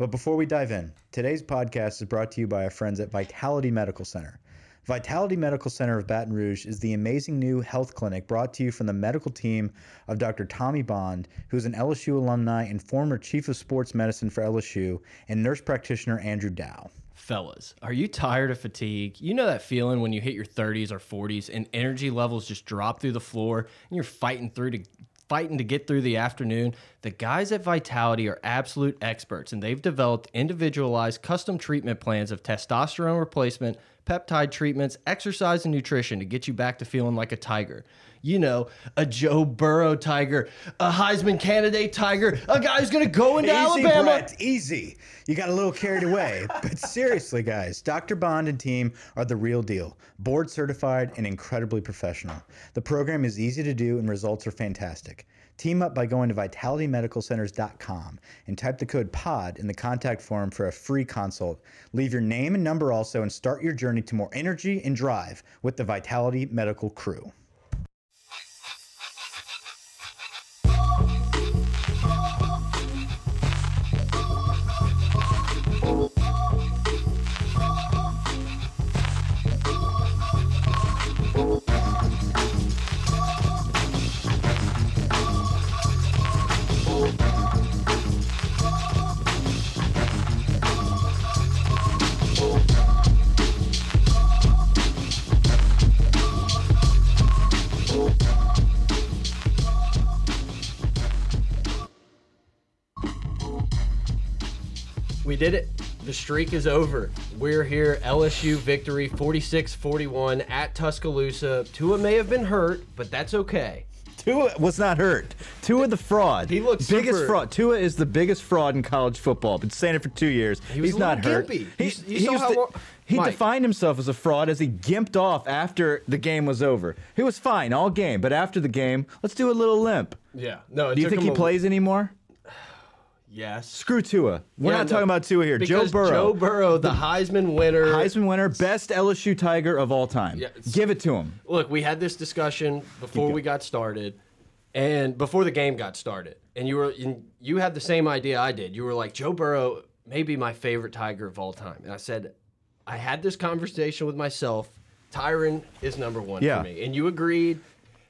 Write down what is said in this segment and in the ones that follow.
But before we dive in, today's podcast is brought to you by our friends at Vitality Medical Center. Vitality Medical Center of Baton Rouge is the amazing new health clinic brought to you from the medical team of Dr. Tommy Bond, who's an LSU alumni and former chief of sports medicine for LSU, and nurse practitioner Andrew Dow. Fellas, are you tired of fatigue? You know that feeling when you hit your 30s or 40s and energy levels just drop through the floor and you're fighting through to fighting to get through the afternoon. The guys at Vitality are absolute experts and they've developed individualized custom treatment plans of testosterone replacement, peptide treatments, exercise, and nutrition to get you back to feeling like a tiger. You know, a Joe Burrow tiger, a Heisman candidate tiger, a guy who's going to go into Easy, Alabama. Brett, easy. You got a little carried away. but seriously, guys, Dr. Bond and team are the real deal. Board certified and incredibly professional. The program is easy to do and results are fantastic. Team up by going to vitalitymedicalcenters.com and type the code POD in the contact form for a free consult. Leave your name and number also and start your journey to more energy and drive with the Vitality Medical crew. Did it. The streak is over. We're here. LSU victory 46 41 at Tuscaloosa. Tua may have been hurt, but that's okay. Tua was not hurt. Tua the fraud. He looks biggest super- fraud. Tua is the biggest fraud in college football. Been saying it for two years. He was He's not hurt. gimpy. He, You- you he saw how the- he defined himself as a fraud as he gimped off after the game was over. He was fine all game, but after the game, let's do a little limp. Yeah. No, it Do you think he plays anymore? Yes. Screw Tua. We're Yeah, not no. talking about Tua here. Joe Because Burrow. Joe Burrow, the Heisman winner. Heisman winner, best LSU Tiger of all time. Yeah, it's- Give it to him. Look, we had this discussion before we got started, and before the game got started, and you were and you had the same idea I did. You were like, Joe Burrow may be my favorite Tiger of all time, and I said, I had this conversation with myself. Tyrann is number one Yeah. for me, and you agreed.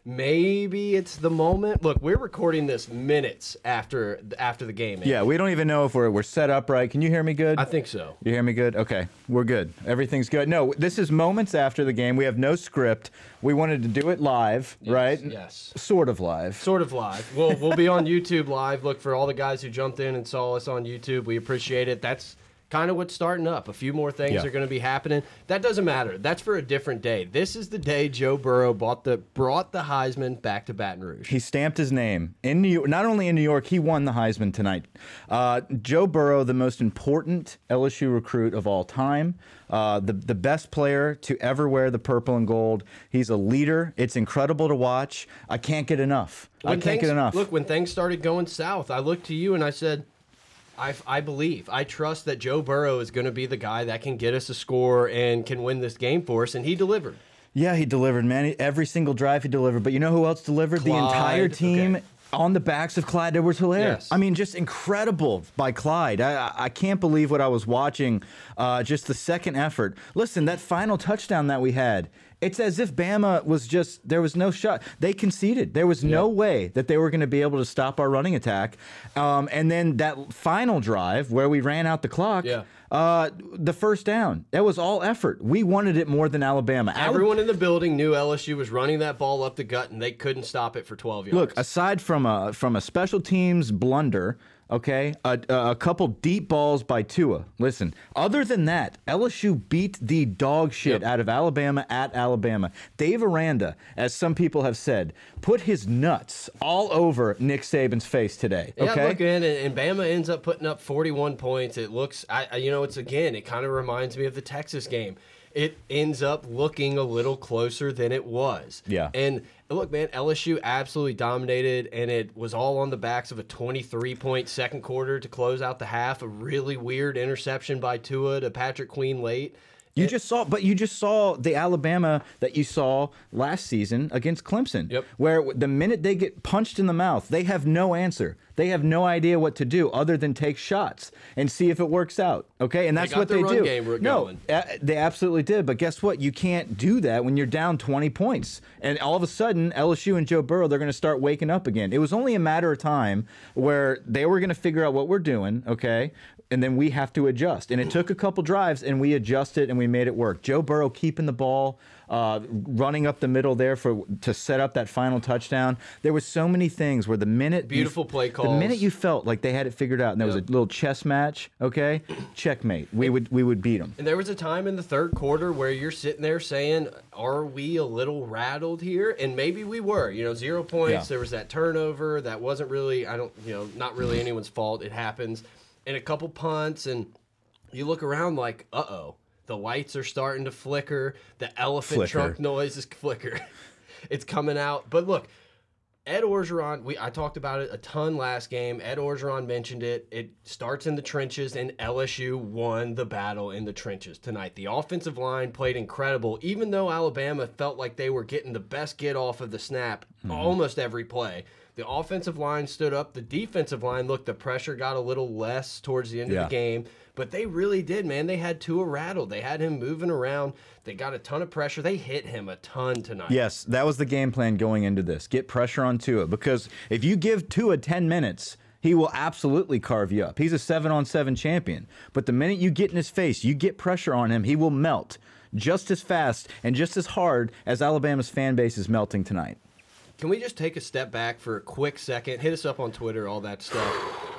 Maybe it's the moment. Look, we're recording this minutes after after the game. Yeah, we don't even know if we're, we're set up right. Can you hear me good? I think so. You hear me good? Okay, we're good. Everything's good. No, this is moments after the game. We have no script. We wanted to do it live, right? Yes. Sort of live. Sort of live. We'll we'll be on YouTube live. Look for all the guys who jumped in and saw us on YouTube. We appreciate it. That's kind of what's starting up. A few more things Yeah. are going to be happening. That doesn't matter. That's for a different day. This is the day Joe Burrow bought the brought the Heisman back to Baton Rouge. He stamped his name in New York. Not only in New York, he won the Heisman tonight. Uh, Joe Burrow, the most important LSU recruit of all time, uh, the the best player to ever wear the purple and gold. He's a leader. It's incredible to watch. I can't get enough. I can't things- get enough. Look, when things started going south, I looked to you and I said, I, I believe, I trust that Joe Burrow is going to be the guy that can get us a score and can win this game for us, and he delivered. Yeah, he delivered, man. Every single drive he delivered. But you know who else delivered? the entire team Okay. on the backs of Clyde Edwards-Helaire. Yes. I mean, just incredible by Clyde. I, I- I can't believe what I was watching. Uh, just the second effort. Listen, that final touchdown that we had. It's as if Bama was just there was no shot. They conceded. There was no way that they were going to be able to stop our running attack. Um, and then that final drive where we ran out the clock. Yeah. Uh, the first down. That was all effort. We wanted it more than Alabama. Alabama Everyone in the building knew LSU was running that ball up the gut, and they couldn't stop it for 12 yards. Look, aside from a from a special teams blunder, okay, a, a couple deep balls by Tua. Listen, other than that, LSU beat the dog shit Yep. out of Alabama at Alabama. Dave Aranda, as some people have said, put his nuts all over Nick Saban's face today. Yeah, Okay, look, and, and Bama ends up putting up 41 points. It looks, I- you know, it's again, it kind of reminds me of the Texas game. It ends up looking a little closer than it was. Yeah. And look, man, LSU absolutely dominated, and it was all on the backs of a 23 point second quarter to close out the half. A really weird interception by Tua to Patrick Queen late. You just saw, but you just saw the Alabama that you saw last season against Clemson, Yep. where the minute they get punched in the mouth, they have no answer. They have no idea what to do other than take shots and see if it works out. Okay, and that's got what they do. no, uh, they absolutely did. But guess what? You can't do that when you're down 20 points. And all of a sudden, LSU and Joe Burrow, they're going to start waking up again. It was only a matter of time where they were going to figure out what we're doing, okay? And then we have to adjust. And it took a couple drives, and we adjusted and we made it work. Joe Burrow keeping the ball, uh, running up the middle there for to set up that final touchdown. There was so many things where the minute you- Beautiful play call the minute you felt like they had it figured out, and there was a little chess match, okay, checkmate. We would we would beat them. And there was a time in the third quarter where you're sitting there saying, "Are we a little rattled here?" And maybe we were. You know, zero points. Yeah. There was that turnover that wasn't really, I don't, you know, not really anyone's fault. It happens. And a couple punts, and you look around like, "Uh oh." The lights are starting to flicker. The elephant Flicker. trunk noise is flicker. it's coming out. But look, Ed Orgeron, we I talked about it a ton last game. Ed Orgeron mentioned it. It starts in the trenches, and LSU won the battle in the trenches tonight. The offensive line played incredible, even though Alabama felt like they were getting the best get off of the snap almost every play. The offensive line stood up. The defensive line looked. The pressure got a little less towards the end Yeah. of the game, but they really did, man. They had Tua rattled. They had him moving around. They got a ton of pressure. They hit him a ton tonight. Yes, that was the game plan going into this. Get pressure on Tua because if you give Tua 10 minutes, he will absolutely carve you up. He's a 7 on 7 champion. But the minute you get in his face, you get pressure on him, he will melt just as fast and just as hard as Alabama's fan base is melting tonight. Can we just take a step back for a quick second? Hit us up on Twitter, all that stuff.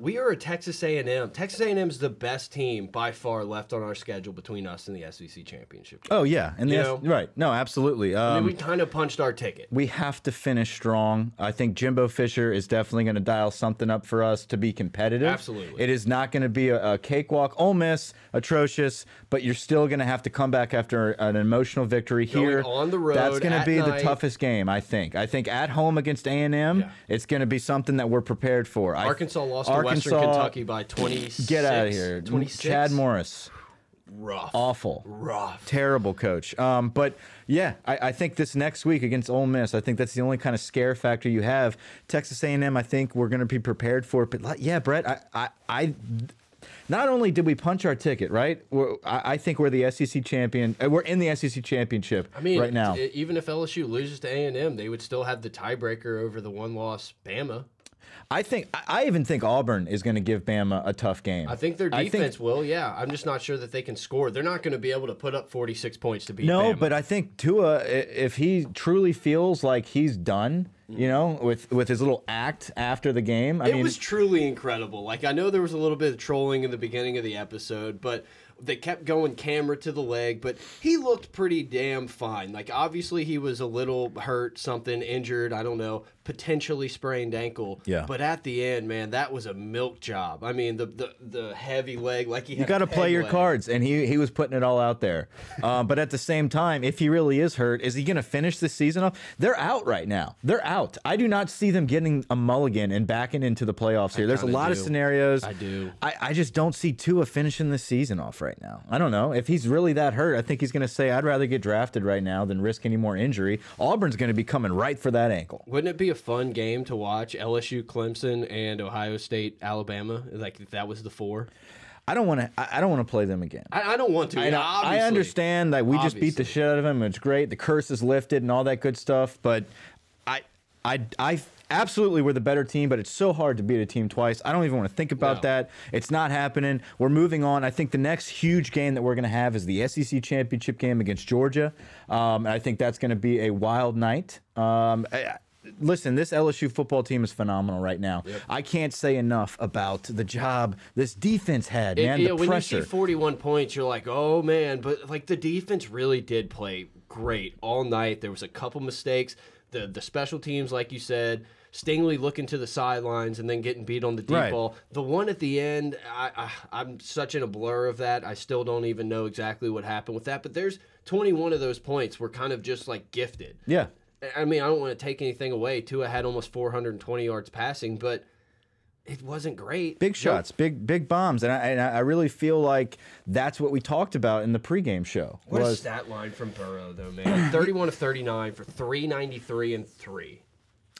We are a Texas A&M. Texas A&M is the best team by far left on our schedule between us and the SEC championship. Oh yeah, and the, right. No, absolutely. I Um, we kind of punched our ticket. we have to finish strong. I think Jimbo Fisher is definitely going to dial something up for us to be competitive. Absolutely. It is not going to be a, a cakewalk. Ole Miss, atrocious, but you're still going to have to come back after an emotional victory Going here. on the road. That's going to be the toughest game, I think. I think at home against A&M, Yeah. it's going to be something that we're prepared for. I- Arkansas lost to Arkansas, Western Kentucky by twenty. Get out of here. 26. Chad Morris. Rough. Awful. Rough. Terrible coach. Um, but yeah, I, I think this next week against Ole Miss, I think that's the only kind of scare factor you have. Texas A&M, I think we're going to be prepared for it. But like, yeah, Brett, I, I, I, not only did we punch our ticket, right? We're, I, I think we're the SEC champion. uh, We're in the SEC championship I mean, right now. even if LSU loses to A&M, they would still have the tiebreaker over the one-loss Bama. I think I, even think Auburn is going to give Bama a tough game. I think their I think- defense will, yeah. I'm just not sure that they can score. They're not going to be able to put up 46 points to beat No, Bama. but I think Tua, if he truly feels like he's done, you know, with with his little act after the game, I it mean, was truly incredible. Like I know there was a little bit of trolling in the beginning of the episode, but they kept going camera to the leg, but he looked pretty damn fine. Like obviously he was a little hurt, something injured, I don't know, potentially sprained ankle. Yeah. But at the end, man, that was a milk job. I mean, the the, the heavy leg, like he You got to play your cards, and he he was putting it all out there. Um, but at the same time, if he really is hurt, is he going to finish the season off? They're out right now. They're out. I do not see them getting a mulligan and backing into the playoffs here. There's a lot of scenarios. I do. I, I just don't see Tua finishing the season off right now. I don't know if he's really that hurt. I think he's going to say, "I'd rather get drafted right now than risk any more injury." Auburn's going to be coming right for that ankle. Wouldn't it be a fun game to watch LSU, Clemson, and Ohio State, Alabama? Like if that was the four. I don't want to. I don't want to play them again. I, I don't want to. I, yeah, I understand that we just beat the shit out of them. It's great. The curse is lifted and all that good stuff. But I, I, I absolutely we're the better team. But it's so hard to beat a team twice. I don't even want to think about No. that. It's not happening. We're moving on. I think the next huge game that we're going to have is the SEC championship game against Georgia. Um, and I think that's going to be a wild night. Um, I- Listen, this LSU football team is phenomenal right now. I can't say enough about the job this defense had, It- man. yeah, the when pressure. you see 41 points, you're like, oh man. But like the defense really did play great all night. There was a couple mistakes. The the special teams, like you said, Stingley looking to the sidelines and then getting beat on the deep Right. ball. The one at the end, I, I I'm such in a blur of that. I still don't even know exactly what happened with that. But there's 21 of those points were kind of just like gifted. yeah. I mean, I don't want to take anything away. Tua had almost 420 yards passing, but it wasn't great. Big Nope. shots, big big bombs, and I, and I really feel like that's what we talked about in the pregame show. What a was stat line from Burrow though, man. 31 of 39 for 393 and 3.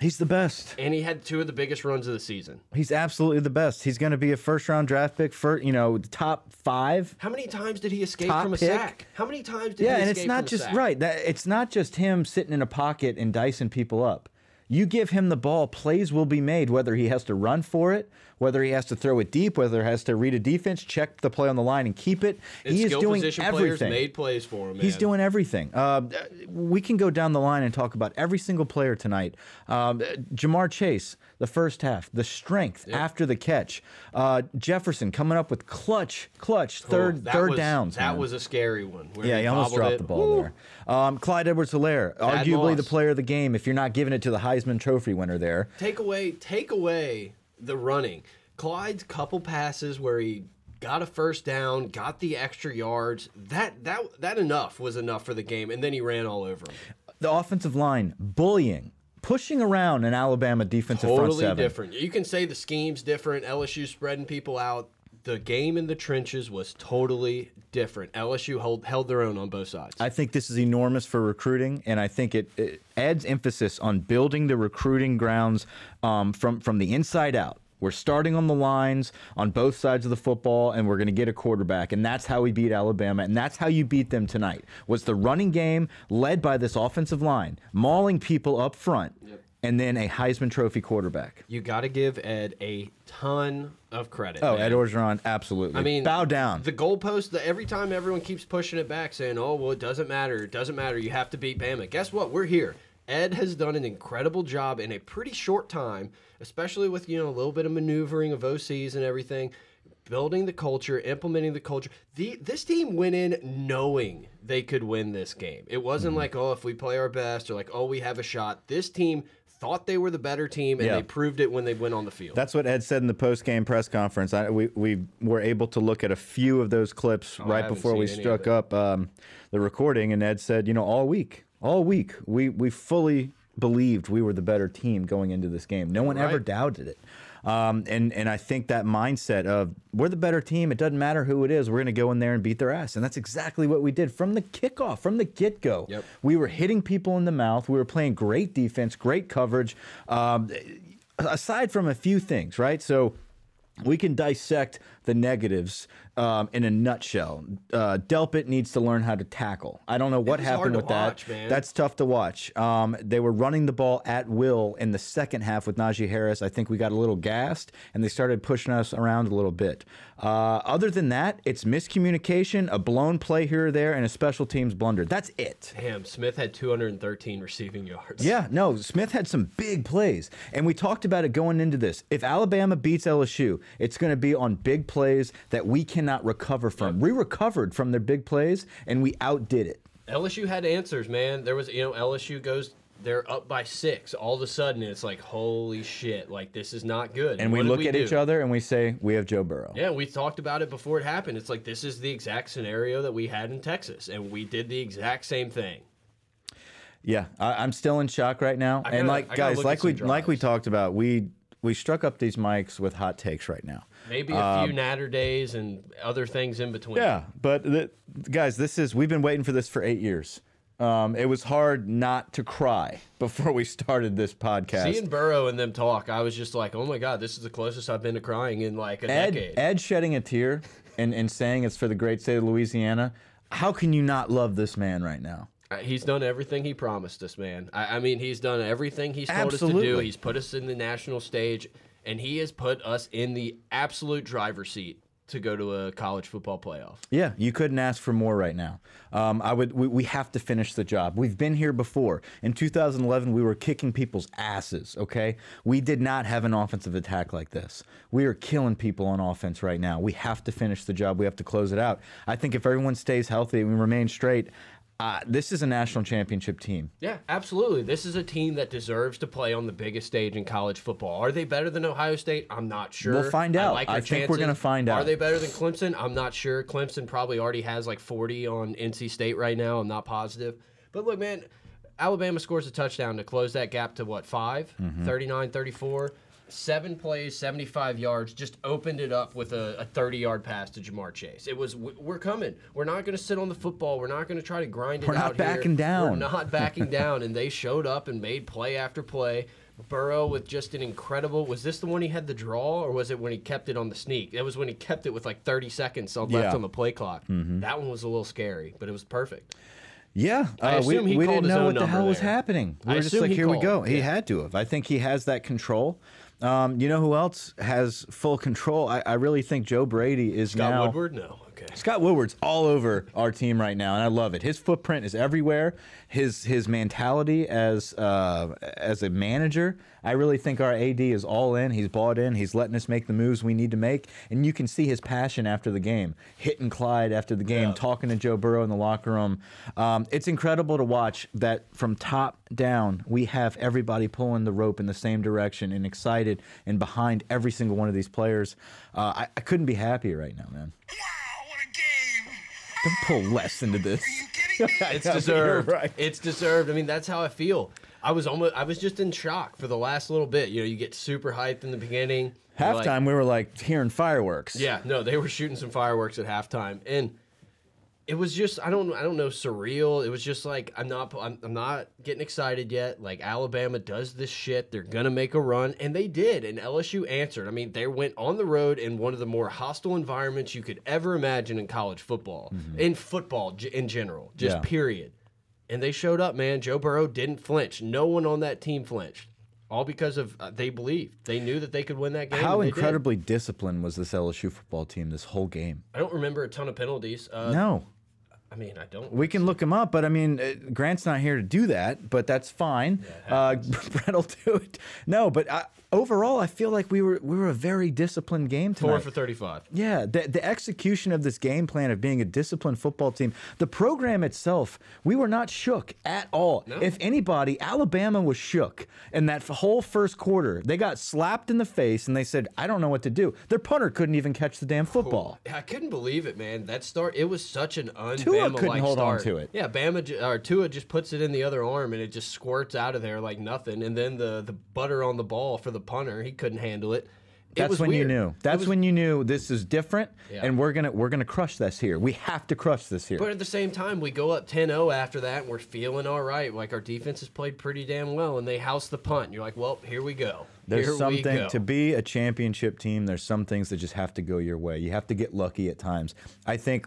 He's the best. And he had two of the biggest runs of the season. He's absolutely the best. He's going to be a first round draft pick for you know the top five. How many times did he escape Top from a pick. sack? How many times did Yeah, he and it's not just sack? right. That it's not just him sitting in a pocket and dicing people up. You give him the ball, plays will be made. Whether he has to run for it, whether he has to throw it deep, whether he has to read a defense, check the play on the line, and keep it. And he is doing position everything. players made plays for him. Man. He's doing everything. Uh, we can go down the line and talk about every single player tonight. Um, Ja'Marr Chase, the first half, the strength after the catch. Uh, Jefferson coming up with clutch, clutch third that third was, downs. That man. was a scary one. where Yeah, he almost dropped it. the ball Woo. there. Um, Clyde Edwards-Helaire, arguably the player of the game. If you're not giving it to the Heisman Trophy winner there, Take away, take away the running. Clyde's couple passes where he got a first down, got the extra yards. That that that enough was enough for the game, and then he ran all over him. the offensive line bullying, pushing around an Alabama defensive front seven. Totally different. You can say the scheme's different. LSU spreading people out. The game in the trenches was totally different. LSU held held their own on both sides. I think this is enormous for recruiting, and I think it, it adds emphasis on building the recruiting grounds um, from from the inside out. We're starting on the lines on both sides of the football, and we're going to get a quarterback, and that's how we beat Alabama, and that's how you beat them tonight. Was the running game led by this offensive line, mauling people up front, and then a Heisman Trophy quarterback. you got to give Ed a ton of credit. Oh, man. Ed Orgeron, absolutely. I mean, bow down. The goalpost. The, every time everyone keeps pushing it back, saying, "Oh, well, it doesn't matter. It doesn't matter. You have to beat Bama." Guess what? We're here. Ed has done an incredible job in a pretty short time, especially with you know a little bit of maneuvering of OCs and everything, building the culture, implementing the culture. The this team went in knowing they could win this game. It wasn't Mm-hmm. like, oh, if we play our best, or like, oh, we have a shot. This team thought they were the better team, and Yeah. they proved it when they went on the field. That's what Ed said in the post game press conference. I, we we were able to look at a few of those clips Oh, right before we struck up um, the recording, and Ed said, you know, all week, all week, we we fully believed we were the better team going into this game. No one ever doubted it. Um, and and I think that mindset of we're the better team. It doesn't matter who it is. We're going to go in there and beat their ass, and that's exactly what we did from the kickoff, from the get go. Yep. We were hitting people in the mouth. We were playing great defense, great coverage. Um, aside from a few things, right? So we can dissect the negatives um, in a nutshell. Uh, Delpit needs to learn how to tackle. I don't know what happened with that. man. That's tough to watch. Um, they were running the ball at will in the second half with Najee Harris. I think we got a little gassed and they started pushing us around a little bit. Uh, other than that, it's miscommunication, a blown play here or there, and a special teams blunder. That's it. Damn, Smith had 213 receiving yards. Yeah, no, Smith had some big plays. And we talked about it going into this. If Alabama beats LSU, it's going to be on big plays that we cannot recover from. We recovered from their big plays and we outdid it. LSU had answers, man. There was, you know, LSU goes, they're up by six. All of a sudden, it's like, holy shit, like this is not good. And we what did look at do? each other and we say, we have Joe Burrow. Yeah, we talked about it before it happened. It's like this is the exact scenario that we had in Texas, and we did the exact same thing. Yeah, I, I'm still in shock right now. And gotta- like guys, like we like we talked about, we we struck up these mics with hot takes right now. Maybe a few natter days and other things in between. Um, Yeah, but the, guys, this is we've been waiting for this for eight years. Um, it was hard not to cry before we started this podcast. Seeing Burrow and them talk, I was just like, oh my god, this is the closest I've been to crying in like a Ed, decade. Ed shedding a tear and, and saying it's for the great state of Louisiana. How can you not love this man right now? Uh, He's done everything he promised us, man. I, I mean, he's done everything he's told us to do. He's put us in the national stage, and he has put us in the absolute driver's seat to go to a college football playoff. Yeah, you couldn't ask for more right now. Um, I would. We, we have to finish the job. We've been here before. In 2011, we were kicking people's asses. Okay, we did not have an offensive attack like this. We are killing people on offense right now. We have to finish the job. We have to close it out. I think if everyone stays healthy and we remain straight, uh, this is a national championship team. Yeah, absolutely. This is a team that deserves to play on the biggest stage in college football. Are they better than Ohio State? I'm not sure. We'll find out. like I think we're gonna find out. Are they better than Clemson? I'm not sure. Clemson probably already has like 40 on NC State right now. I'm not positive. But look, man, Alabama scores a touchdown to close that gap to what, 5? Mm-hmm. 39 34. Seven plays, 75 yards, just opened it up with a 30 yard pass to Ja'Marr Chase. It was, we're coming. We're not going to sit on the football. We're not going to try to grind it We're not out here. backing down." We're not backing down. And they showed up and made play after play. Burrow with just an incredible. Was this the one he had the draw, or was it when he kept it on the sneak? That was when he kept it with like 30 seconds left Yeah. On the play clock. That one was a little scary, but it was perfect. Yeah, I uh, we, we didn't know what the hell was happening. We I were just like, he here we called, go. He yeah. had to have. I think he has that control. Um, you know who else has full control? I, I really think Joe Brady is Scott now. Woodward? No. Okay. Scott Woodward's all over our team right now, and I love it. His footprint is everywhere. His his mentality as uh, as a manager, I really think our AD is all in. He's bought in. He's letting us make the moves we need to make, and you can see his passion after the game, hitting Clyde after the game, Yeah. talking to Joe Burrow in the locker room. Um, it's incredible to watch that from top down. We have everybody pulling the rope in the same direction and excited and behind every single one of these players. Uh, I, I couldn't be happier right now, man. Wow, what a game! Don't pull less into this. Are you kidding me? It's deserved. right. It's deserved. I mean, that's how I feel. I was almost. I was just in shock for the last little bit. You know, you get super hyped in the beginning. You're like- Halftime, we were like hearing fireworks. yeah, no, they were shooting some fireworks at halftime, and it was just I don't I don't know surreal. It was just like I'm not I'm, I'm not getting excited yet. Like Alabama does this shit, they're gonna make a run, and they did. And LSU answered. I mean, they went on the road in one of the more hostile environments you could ever imagine in college football, in football in general, just Yeah. period. And they showed up, man. Joe Burrow didn't flinch. No one on that team flinched. All because of uh, they believed they knew that they could win that game. How they did. incredibly disciplined was this LSU football team this whole game? I don't remember a ton of penalties. Uh, No. I mean, I don't. We can look him up, but I mean, uh, Grant's not here to do that, but that's fine. uh, Brett will do it. No, but I, overall, I feel like we were we were a very disciplined game tonight. Four for 35. Yeah, the, the execution of this game plan of being a disciplined football team, the program itself, we were not shook at all. If anybody, Alabama was shook in that whole first quarter. They got slapped in the face and they said, I don't know what to do. Their punter couldn't even catch the damn football. I couldn't believe it, man. That start, it was such an un-Bama couldn't like hold on to it. Yeah, Bama or Tua just puts it in the other arm and it just squirts out of there like nothing. And then the the butter on the ball for the punter, he couldn't handle it. It That's when you knew. That's was- when you knew this is different, Yeah. and we're gonna we're gonna crush this here. We have to crush this here. But at the same time, we go up 10-0 after that, and we're feeling all right. Like our defense has played pretty damn well, and they house the punt. You're like, well, here we go. There's here something go. to be a championship team. There's some things that just have to go your way. You have to get lucky at times. I think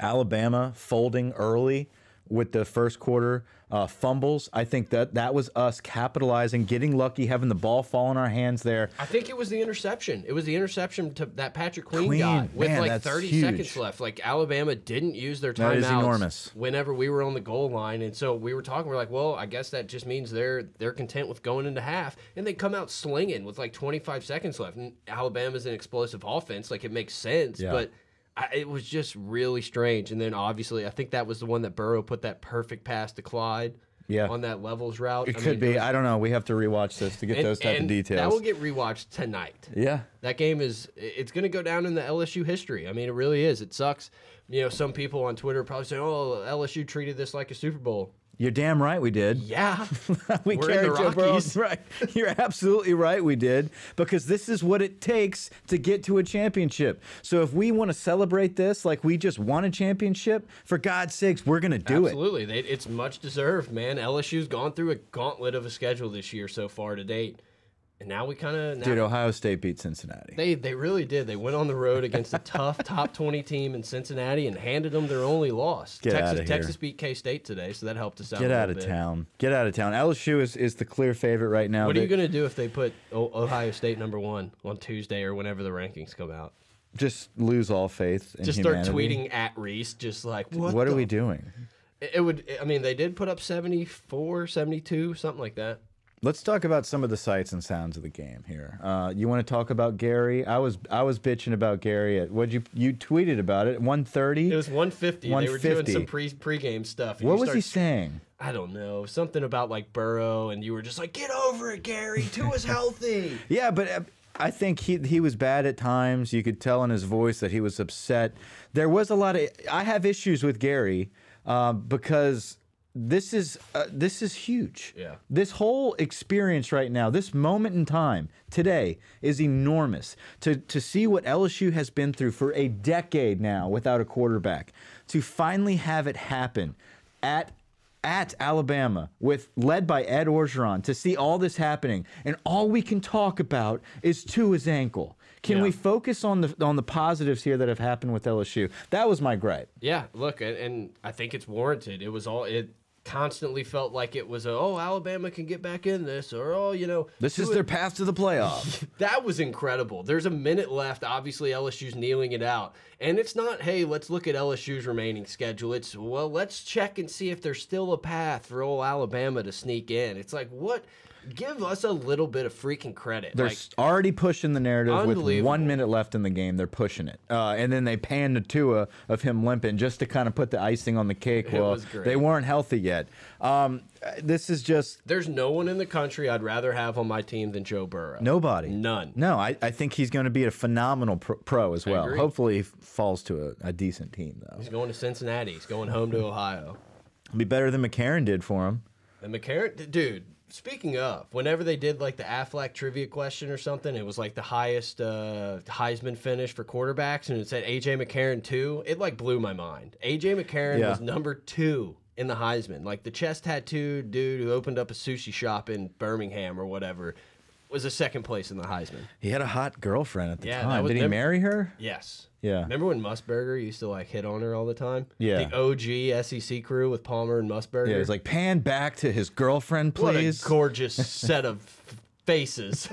Alabama folding early with the first quarter uh, fumbles. I think that that was us capitalizing, getting lucky, having the ball fall in our hands there. I think it was the interception. It was the interception to that Patrick Queen, Queen, got with man, like 30 huge. seconds left. Like Alabama didn't use their That timeouts is enormous. whenever we were on the goal line, and so we were talking. We're like, well, I guess that just means they're they're content with going into half, and they come out slinging with like 25 seconds left. And Alabama's an explosive offense, like it makes sense, Yeah. but. I, it was just really strange, and then obviously I think that was the one that Burrow put that perfect pass to Clyde, Yeah. on that levels route. It I could mean, be. I don't know. We have to rewatch this to get and- those type of details. That will get rewatched tonight. yeah. That game is it's going to go down in the LSU history. I mean, it really is. It sucks. You know, some people on Twitter probably say, "Oh, LSU treated this like a Super Bowl." You're damn right we did. Yeah, we We're carried the Joe Burrow. Rockies. Right. You're absolutely right. We did because this is what it takes to get to a championship. So if we want to celebrate this like we just won a championship, for God's sakes, we're gonna do it. absolutely. It's much deserved, man. LSU's gone through a gauntlet of a schedule this year so far to date, and now we kind of Dude, Ohio State beat Cincinnati. They they really did. They went on the road against a tough top twenty team in Cincinnati and handed them their only loss. Get Texas outta here. Texas beat K State today, so that helped us out. Get out of bit. town. Get out of town. LSU is, is the clear favorite right now. What are you gonna do if they put Ohio State number one on Tuesday or whenever the rankings come out? just lose all faith in Just start humanity? tweeting at Reese, just like what? What, are we doing? It it would. I mean, they did put up 74, 72, something like that. Let's talk about some of the sights and sounds of the game here. Uh, you want to talk about Gary? I was I was bitching about Gary at what you you tweeted about it. One thirty. It was 150. They were doing some pre pregame stuff. What was he saying? I don't know. Something about like Burrow, and you were just like, "Get over it, Gary. Tua's healthy." Yeah, but uh, I think he he was bad at times. You could tell in his voice that he was upset. There was a lot of. I have issues with Gary uh, because this is uh, this is huge. Yeah. This whole experience right now, this moment in time today is enormous. To to see what LSU has been through for a decade now without a quarterback, to finally have it happen at at Alabama with led by Ed Orgeron to see all this happening and all we can talk about is Tua's ankle. Can Yeah. we focus on the on the positives here that have happened with LSU? That was my gripe. Yeah, look, and, and I think it's warranted. It was all it constantly felt like it was a, oh Alabama can get back in this or oh you know This is Tua- their path to the playoffs. that was incredible. There's a minute left. Obviously LSU's kneeling it out, and it's not hey let's look at LSU's remaining schedule. It's well let's check and see if there's still a path for old Alabama to sneak in. It's like what? Give us a little bit of freaking credit. They're like, already pushing the narrative with one minute left in the game. They're pushing it, uh, and then they pan to Tua of him limping just to kind of put the icing on the cake. Well, they weren't healthy yet. Um, this is just there's no one in the country I'd rather have on my team than Joe Burrow. nobody. None. No, I, I think he's going to be a phenomenal pro, pro as well. Hopefully, he falls to a, a decent team though. He's going to Cincinnati. He's going home to Ohio. Be better than McCarron did for him. And McCarron, dude. Speaking of, whenever they did like the Aflac trivia question or something, it was like the highest uh, Heisman finish for quarterbacks, and it said AJ McCarron two. It like blew my mind. AJ McCarron Yeah. was number two in the Heisman. Like the chest tattooed dude who opened up a sushi shop in Birmingham or whatever was a second place in the Heisman. He had a hot girlfriend at the Yeah, time. was Did he marry her? Yes. Yeah. Remember when Musburger used to like hit on her all the time? Yeah. The OG SEC crew with Palmer and Musburger. Yeah, he's like pan back to his girlfriend, what please. a gorgeous set of faces.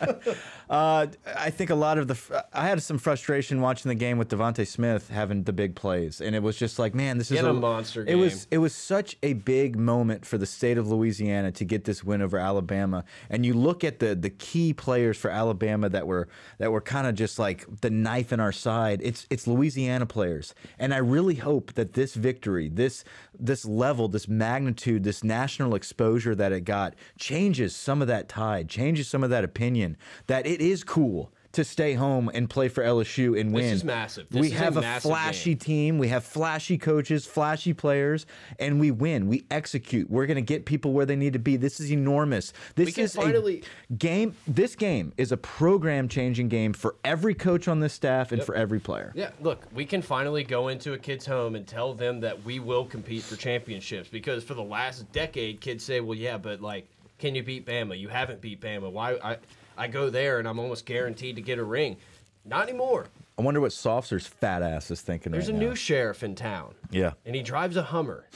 Uh, I think a lot of the I had some frustration watching the game with DeVonta Smith having the big plays, and it was just like, man, this is had a monster It was it was such a big moment for the state of Louisiana to get this win over Alabama. And you look at the the key players for Alabama that were that were kind of just like the knife in our side. It's it's Louisiana players, and I really hope that this victory, this this level, this magnitude, this national exposure that it got changes some of that tide, changes some of that opinion that it is cool to stay home and play for LSU and win. This is massive. This we is have a, massive flashy game. team, we have flashy coaches, flashy players, and we win. We execute. We're going to get people where they need to be. This is enormous. This is finally- a game. This game is a program-changing game for every coach on this staff and for every player. Yeah, look, we can finally go into a kid's home and tell them that we will compete for championships because for the last decade, kids say, "Well, yeah, but like, can you beat Bama? You haven't beat Bama. Why? I I go there and I'm almost guaranteed to get a ring. Not anymore. I wonder what Saucer's fat ass is thinking There's right a now. new sheriff in town. Yeah. and he drives a Hummer.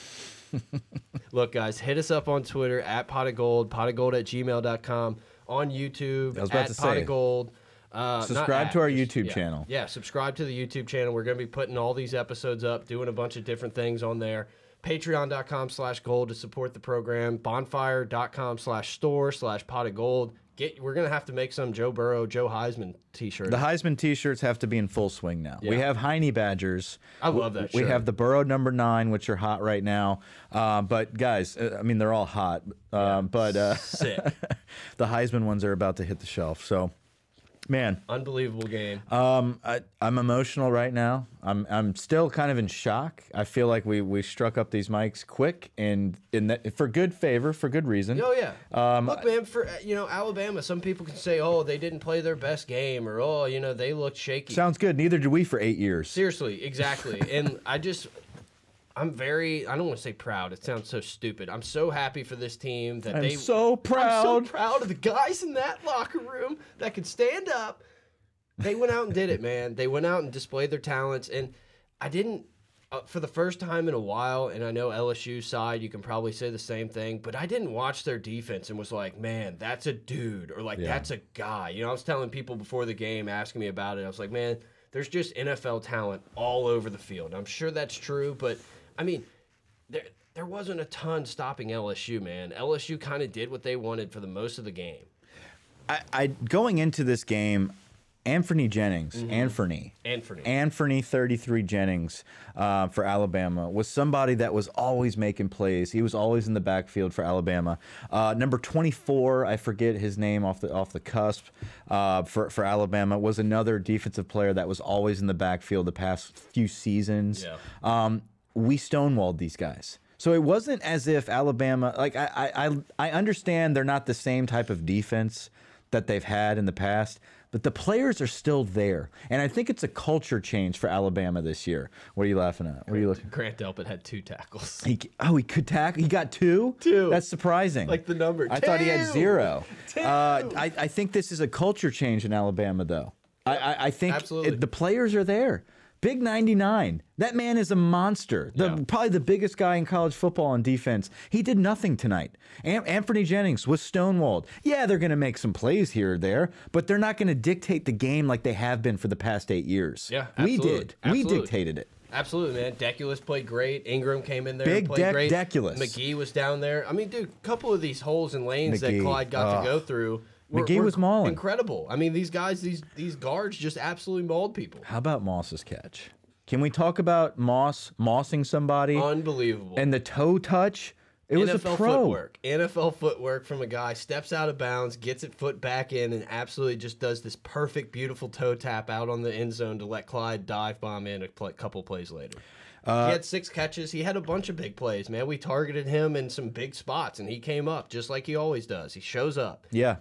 Look, guys, hit us up on Twitter at pot of gold, pot of gold at gmail.com, on YouTube I was about at to pot say, of gold. Uh, not subscribe at, to our just- YouTube yeah. channel. Yeah, subscribe to the YouTube channel. We're going to be putting all these episodes up, doing a bunch of different things on there. Patreon.com slash gold to support the program. Bonfire.com slash store slash pot of gold. Get, we're going to have to make some Joe Burrow, Joe Heisman t shirt. The Heisman T-shirts have to be in full swing now. We have Honey Badgers. I love that We shirt. have the Burrow number nine, which are hot right now. Uh, but guys, uh, I mean, they're all hot. Uh, But uh, Sick. the Heisman ones are about to hit the shelf. So, man, Unbelievable game. um, I, I'm emotional right now. I'm I'm still kind of in shock. I feel like we we struck up these mics quick and in that for good favor, for good reason. Oh yeah. Um, Look, man, for you know Alabama, some people can say, "Oh, they didn't play their best game," or "Oh, you know, they looked shaky." Sounds good. Neither did we for eight years. Seriously, exactly. and I just, I'm very. I don't want to say proud. It sounds so stupid. I'm so happy for this team that I'm they. so I'm so proud of the guys in that locker room that could stand up. They went out and did it, man. They went out and displayed their talents, and I didn't. Uh, for the first time in a while, and I know LSU side, you can probably say the same thing, but I didn't watch their defense and was like, man, that's a dude, or like, Yeah. that's a guy. You know, I was telling people before the game, asking me about it. I was like, man, there's just NFL talent all over the field. I'm sure that's true, but I mean, there there wasn't a ton stopping LSU, man. LSU kind of did what they wanted for the most of the game. I, I going into this game, Anthony Jennings, Mm-hmm. Anthony, Anthony. Anthony 33 Jennings uh, for Alabama was somebody that was always making plays. He was always in the backfield for Alabama. Uh, number 24, I forget his name off the off the cusp uh, for for Alabama was another defensive player that was always in the backfield the past few seasons. Yeah. Um, we stonewalled these guys. So it wasn't as if Alabama, like I, I, I- I understand they're not the same type of defense that they've had in the past, but the players are still there, and I think it's a culture change for Alabama this year. What are you laughing at? What are you looking? Grant Delpit had two tackles. He, oh, he could tackle. He got two. Two. That's surprising. Like the number I thought he had zero. Two. Uh, I, I think this is a culture change in Alabama, though. I, I, I think Absolutely. it- the players are there. Big 99. That man is a monster. The, Yeah. Probably the biggest guy in college football on defense. He did nothing tonight. An- Anthony Jennings was stonewalled. Yeah, they're going to make some plays here or there, but they're not going to dictate the game like they have been for the past eight years. Yeah, we absolutely. did. We dictated it. Absolutely, man. Deculus played great. Ingram came in there Big and played great. Deculus. Magee was down there. I mean, dude, a couple of these holes and lanes Magee. that Clyde got to go through. Magee was mauling. incredible. I mean, these guys, these these guards, just absolutely mauled people. How about Moss's catch? Can we talk about Moss mossing somebody Unbelievable. and the toe touch? It was a pro. footwork. NFL footwork from a guy steps out of bounds, gets it foot back in, and absolutely just does this perfect, beautiful toe tap out on the end zone to let Clyde dive bomb in a pl couple plays later. Uh, he had six catches. He had a bunch of big plays, man. We targeted him in some big spots, and he came up just like he always does. He shows up. Yeah.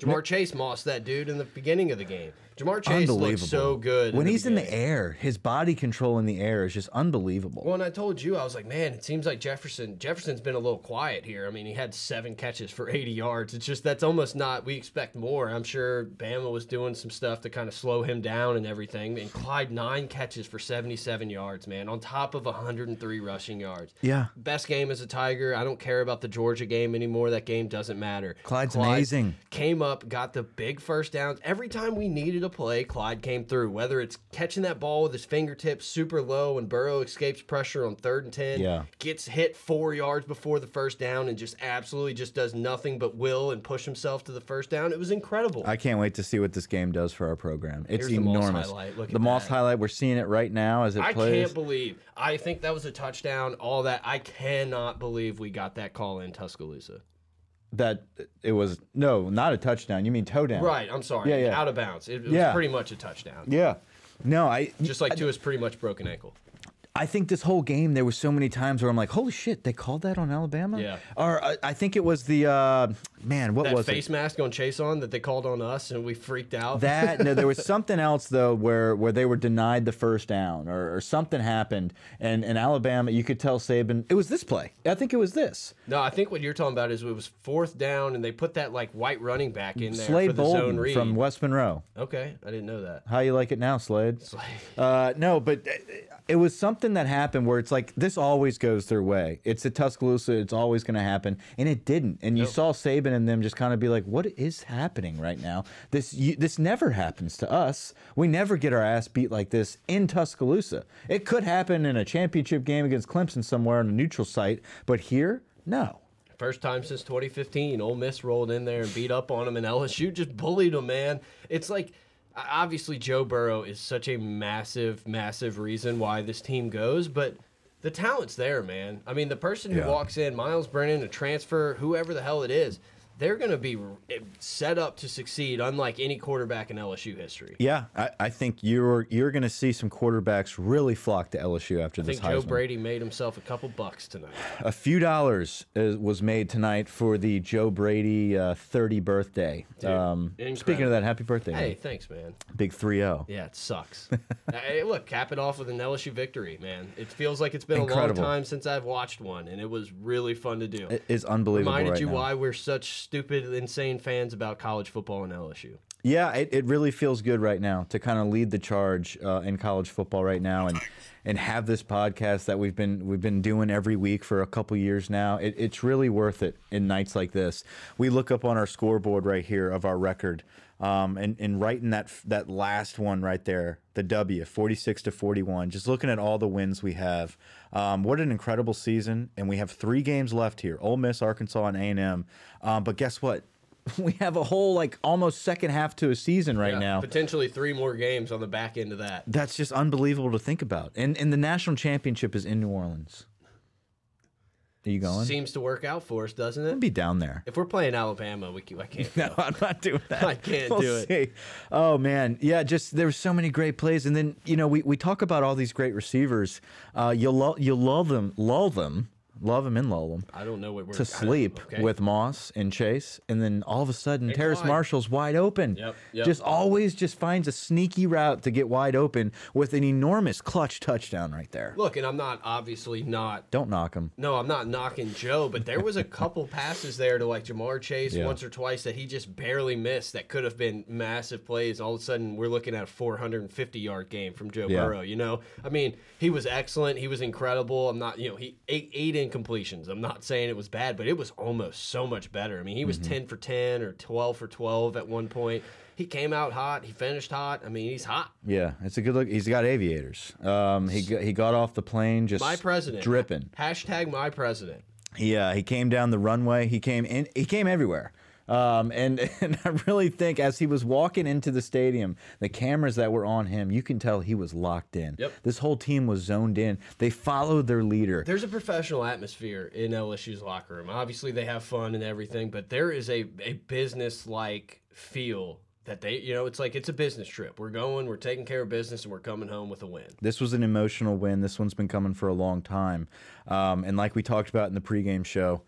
Ja'Marr Chase mossed that dude in the beginning of the game. Ja'Marr Chase looks so good When he's in the air, his body control in the air is just unbelievable. Well, and I told you, I was like, man, it seems like Jefferson. Jefferson's been a little quiet here. I mean, he had seven catches for 80 yards. It's just that's almost not. We expect more. I'm sure Bama was doing some stuff to kind of slow him down and everything. And Clyde nine catches for 77 yards, man, on top of 103 rushing yards. Yeah. Best game as a Tiger. I don't care about the Georgia game anymore. That game doesn't matter. Clyde's Clyde amazing. Came up, got the big first downs. Every time we needed a play, Clyde came through. Whether it's catching that ball with his fingertips super low and Burrow escapes pressure on third and 10, Yeah. gets hit four yards before the first down and just absolutely just does nothing but will and push himself to the first down. It was incredible. I can't wait to see what this game does for our program. It's Here's the Moss enormous. highlight. Look the Moss highlight, we're seeing it right now as it I plays. can't believe. I think that was a touchdown. All that. I cannot believe we got that call in Tuscaloosa. That it was no, not a touchdown. You mean toe down? Right. I'm sorry. Yeah, yeah. Out of bounds. It, it Yeah. was pretty much a touchdown. Yeah. No, I Just like Tua's pretty much broken ankle. I think this whole game there was so many times where I'm like, holy shit, they called that on Alabama. Yeah. Or I, I think it was the uh, man. What that was face it? mask on Chase on that they called on us and we freaked out. That no, there was something else though where where they were denied the first down or, or something happened and and Alabama you could tell Saban it was this play I think it was this no, I think what you're talking about is it was fourth down and they put that like white running back in there Slade for the zone Bolden read. from West Monroe okay, I didn't know that. how you like it now Slade uh, no but uh, it was something that happened where it's like this always goes their way it's at Tuscaloosa it's always going to happen and it didn't and you saw Saban and them just kind of be like what is happening right now this you, this never happens to us we never get our ass beat like this in Tuscaloosa it could happen in a championship game against Clemson somewhere on a neutral site but here no First time since 2015, Ole Miss rolled in there and beat up on them, and LSU just bullied them, man. It's like, obviously, Joe Burrow is such a massive, massive reason why this team goes, but the talent's there, man. I mean, the person who Yeah. walks in, Myles Brennan, a transfer, whoever the hell it is, they're going to be set up to succeed, unlike any quarterback in LSU history. yeah I, I think you're you're going to see some quarterbacks really flock to LSU after this. I this think Joe Brady made himself a couple bucks tonight. A few dollars is, was made tonight for the Joe Brady uh, 30 birthday. Dude, um, speaking of that, happy birthday. Hey, man. thanks, man. Big 3 0. Yeah, it sucks. hey, look, cap it off with an LSU victory, man. It feels like it's been Incredible. a long time since I've watched one, and it was really fun to do. It is unbelievable. Reminded right you now. why we're such stupid, insane fans about college football and LSU. Yeah, it, it really feels good right now to kind of lead the charge uh, in college football right now and and have this podcast that we've been we've been doing every week for a couple years now. It, it's really worth it in nights like this. We look up on our scoreboard right here of our record, um, and and right in that that last one right there, the W, forty six to forty one. Just looking at all the wins we have, um, what an incredible season! And we have three games left here: Ole Miss, Arkansas, and A and M. Um, but guess what? We have a whole like almost second half to a season right Yeah, now. potentially three more games on the back end of that. That's just unbelievable to think about. And and the national championship is in New Orleans. Are you going? Seems to work out for us, doesn't I'd it? be down there. If we're playing Alabama, we can, I can't. No. I'm not doing that. I can't We'll do it. see. Oh man, yeah. Just there were so many great plays, and then you know we, we talk about all these great receivers. Uh, you lull you lull them lull them love him and lull him I don't know what we're to sleep okay. with Moss and Chase, and then all of a sudden Terrace Clyde. Marshall's wide open. Yep, yep. Just always just finds a sneaky route to get wide open with an enormous clutch touchdown right there. Look, and I'm not obviously not Don't knock him. No, I'm not knocking Joe, but there was a couple passes there to like Ja'Marr Chase Yeah. once or twice that he just barely missed that could have been massive plays. All of a sudden, we're looking at a 450 yard game from Joe Yeah. Burrow. You know, I mean, he was excellent. He was incredible. I'm not, you know, he eight eight incompletions. I'm not saying it was bad, but it was almost so much better. I mean, he was Mm-hmm. 10 for 10 or 12 for 12 at one point. He came out hot. He finished hot. I mean, he's hot. Yeah, it's a good look. He's got aviators. Um, he got, he got off the plane just My president. dripping. Hashtag my president. He uh, he came down the runway. He came in. He came everywhere. Um, and and I really think as he was walking into the stadium, the cameras that were on him, you can tell he was locked in. Yep. This whole team was zoned in. They followed their leader. There's a professional atmosphere in LSU's locker room. Obviously, they have fun and everything, but there is a, a business like feel that they, you know, it's like it's a business trip. We're going, we're taking care of business, and we're coming home with a win. This was an emotional win. This one's been coming for a long time. Um, and like we talked about in the pregame show,